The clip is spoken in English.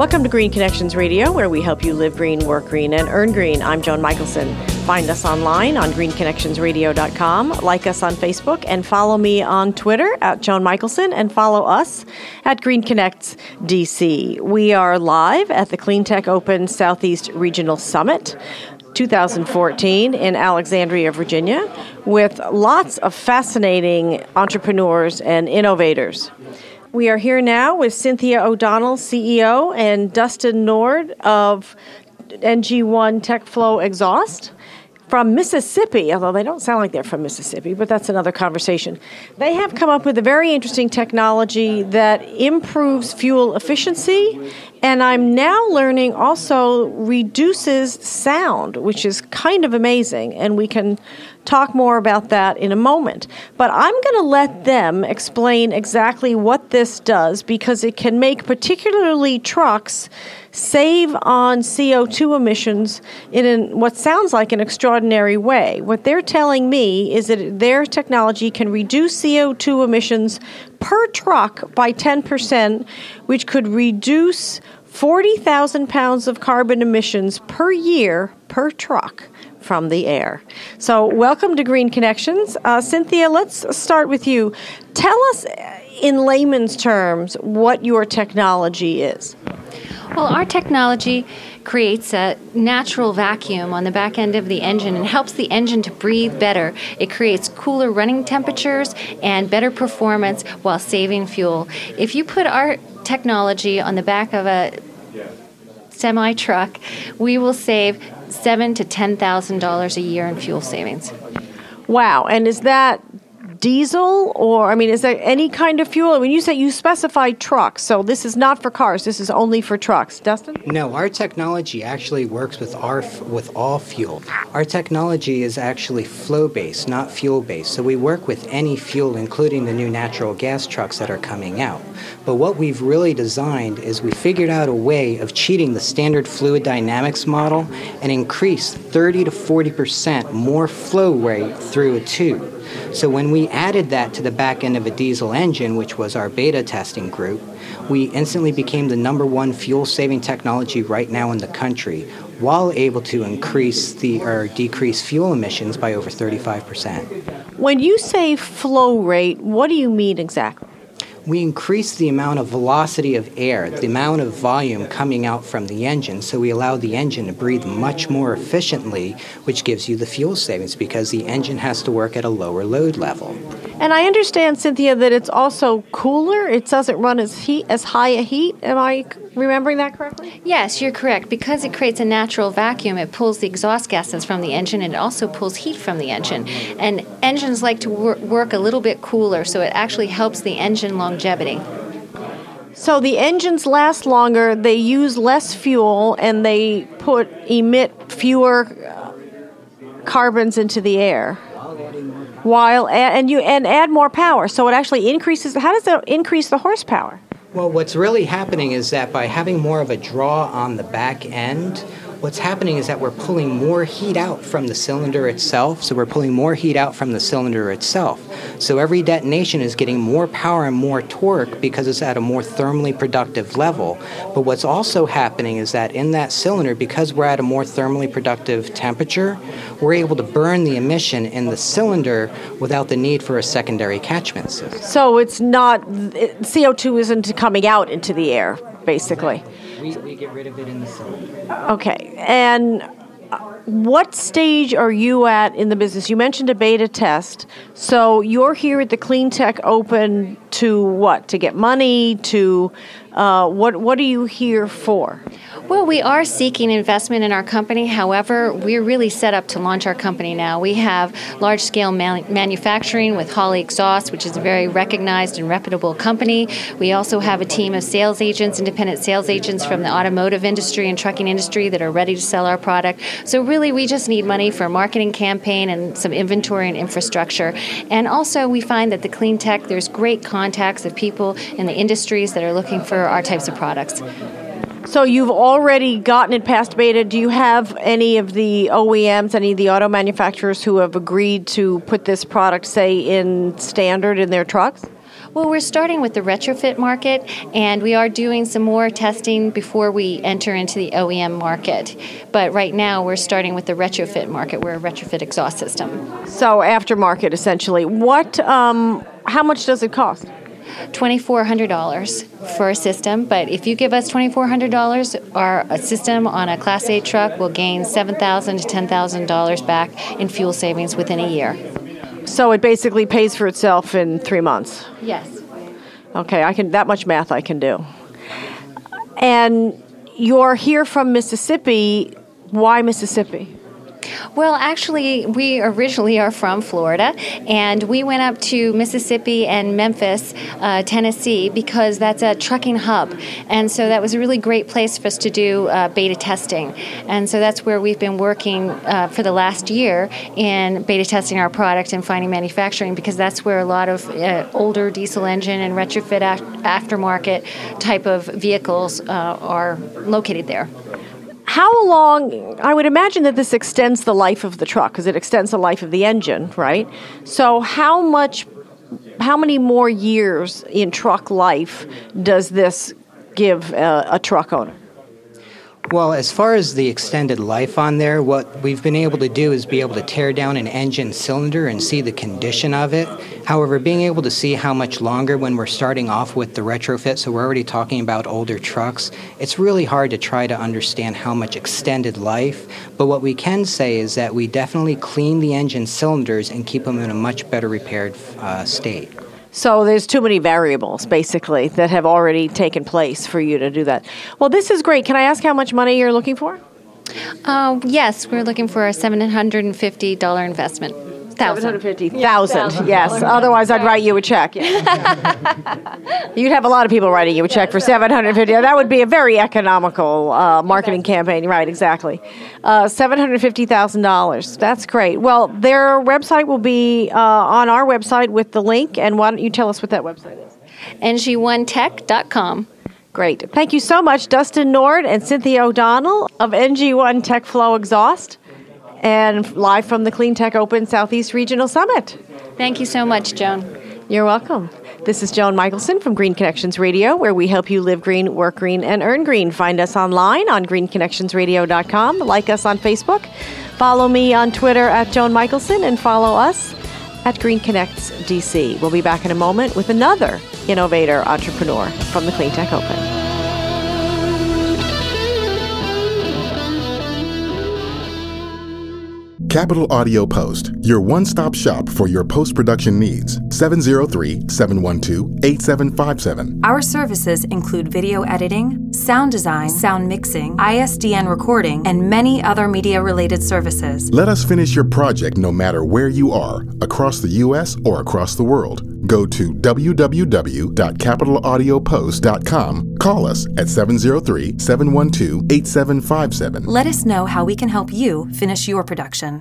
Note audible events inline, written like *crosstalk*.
Welcome to Green Connections Radio, where we help you live green, work green, and earn green. I'm Joan Michelson. Find us online on greenconnectionsradio.com, like us on Facebook, and follow me on Twitter at Joan Michelson, and follow us at Green Connects DC. We are live at the Clean Tech Open Southeast Regional Summit. 2014 in Alexandria, Virginia, with lots of fascinating entrepreneurs and innovators. We are here now with Cynthia O'Donnell, CEO, and Dustin Nord of NG1 TechFlow Exhaust from Mississippi, although they don't sound like they're from Mississippi, but that's another conversation. They have come up with a very interesting technology that improves fuel efficiency and I'm now learning also reduces sound, which is kind of amazing. And we can talk more about that in a moment. But I'm going to let them explain exactly what this does because it can make particularly trucks save on CO2 emissions in an, what sounds like an extraordinary way. What they're telling me is that their technology can reduce CO2 emissions per truck by 10%, which could reduce 40,000 pounds of carbon emissions per year per truck from the air. So, welcome to Green Connections. Uh, Cynthia, let's start with you. Tell us in layman's terms what your technology is. Well, our technology creates a natural vacuum on the back end of the engine and helps the engine to breathe better. It creates cooler running temperatures and better performance while saving fuel. If you put our technology on the back of a semi truck, we will save seven to ten thousand dollars a year in fuel savings. Wow! And is that diesel or I mean is there any kind of fuel? When you say you specify trucks, so this is not for cars. This is only for trucks. Dustin? No, our technology actually works with our with all fuel. Our technology is actually flow based, not fuel based. So we work with any fuel including the new natural gas trucks that are coming out. But what we've really designed is we figured out a way of cheating the standard fluid dynamics model and increase 30 to 40% more flow rate through a tube. So when we added that to the back end of a diesel engine, which was our beta testing group, we instantly became the number one fuel saving technology right now in the country while able to increase the or decrease fuel emissions by over 35%. When you say flow rate, what do you mean exactly? We increase the amount of velocity of air, the amount of volume coming out from the engine, so we allow the engine to breathe much more efficiently, which gives you the fuel savings because the engine has to work at a lower load level. And I understand, Cynthia, that it's also cooler. It doesn't run as heat as high a heat. Am I remembering that correctly? Yes, you're correct. Because it creates a natural vacuum, it pulls the exhaust gases from the engine and it also pulls heat from the engine. And engines like to wor- work a little bit cooler, so it actually helps the engine longevity. So the engines last longer, they use less fuel, and they put emit fewer uh, carbons into the air while and you and add more power. So it actually increases. How does it increase the horsepower? Well, what's really happening is that by having more of a draw on the back end, what's happening is that we're pulling more heat out from the cylinder itself. So we're pulling more heat out from the cylinder itself. So every detonation is getting more power and more torque because it's at a more thermally productive level. But what's also happening is that in that cylinder, because we're at a more thermally productive temperature, we're able to burn the emission in the cylinder without the need for a secondary catchment system. So it's not, CO2 isn't coming out into the air, basically. We, we get rid of it in the cylinder. Okay. And uh, what stage are you at in the business? You mentioned a beta test. So you're here at the Clean Tech Open to what? To get money? To uh, what? What are you here for? Well, we are seeking investment in our company. However, we're really set up to launch our company now. We have large scale man- manufacturing with Holley Exhaust, which is a very recognized and reputable company. We also have a team of sales agents, independent sales agents from the automotive industry and trucking industry that are ready to sell our product. So, really, we just need money for a marketing campaign and some inventory and infrastructure. And also, we find that the clean tech, there's great contacts of people in the industries that are looking for our types of products. So you've already gotten it past beta. Do you have any of the OEMs, any of the auto manufacturers who have agreed to put this product, say, in standard in their trucks? Well, we're starting with the retrofit market, and we are doing some more testing before we enter into the OEM market. But right now, we're starting with the retrofit market. We're a retrofit exhaust system. So aftermarket, essentially. What? Um, how much does it cost? $2,400 for a system, but if you give us $2,400, our system on a Class A truck will gain 7,000 to $10,000 back in fuel savings within a year. So it basically pays for itself in three months. Yes. Okay, I can that much math I can do. And you're here from Mississippi. Why Mississippi? Well, actually, we originally are from Florida, and we went up to Mississippi and Memphis, uh, Tennessee, because that's a trucking hub. And so that was a really great place for us to do uh, beta testing. And so that's where we've been working uh, for the last year in beta testing our product and finding manufacturing, because that's where a lot of uh, older diesel engine and retrofit aftermarket type of vehicles uh, are located there how long i would imagine that this extends the life of the truck because it extends the life of the engine right? So how much how many more years in truck life does this give a, a truck owner well, as far as the extended life on there, what we've been able to do is be able to tear down an engine cylinder and see the condition of it. However, being able to see how much longer when we're starting off with the retrofit, so we're already talking about older trucks, it's really hard to try to understand how much extended life. But what we can say is that we definitely clean the engine cylinders and keep them in a much better repaired uh, state. So there's too many variables, basically, that have already taken place for you to do that. Well, this is great. Can I ask how much money you're looking for? Uh, yes, we're looking for a $750 investment. Seven hundred fifty thousand. Yes. Otherwise, I'd write you a check. *laughs* You'd have a lot of people writing you a check for seven hundred fifty. That would be a very economical uh, marketing campaign. Right. Exactly. Uh, seven hundred fifty thousand dollars. That's great. Well, their website will be uh, on our website with the link. And why don't you tell us what that website is? ng1tech.com. Great. Thank you so much, Dustin Nord and Cynthia O'Donnell of NG1 Tech Flow Exhaust and live from the Clean Tech Open Southeast Regional Summit. Thank you so much, Joan. You're welcome. This is Joan Michelson from Green Connections Radio, where we help you live green, work green, and earn green. Find us online on greenconnectionsradio.com. Like us on Facebook. Follow me on Twitter at Joan Michelson and follow us at Green Connects DC. We'll be back in a moment with another innovator entrepreneur from the Clean Tech Open. Capital Audio Post, your one stop shop for your post production needs. 703 712 8757. Our services include video editing, sound design, sound mixing, ISDN recording, and many other media related services. Let us finish your project no matter where you are, across the U.S. or across the world. Go to www.capitalaudiopost.com. Call us at 703 712 8757. Let us know how we can help you finish your production.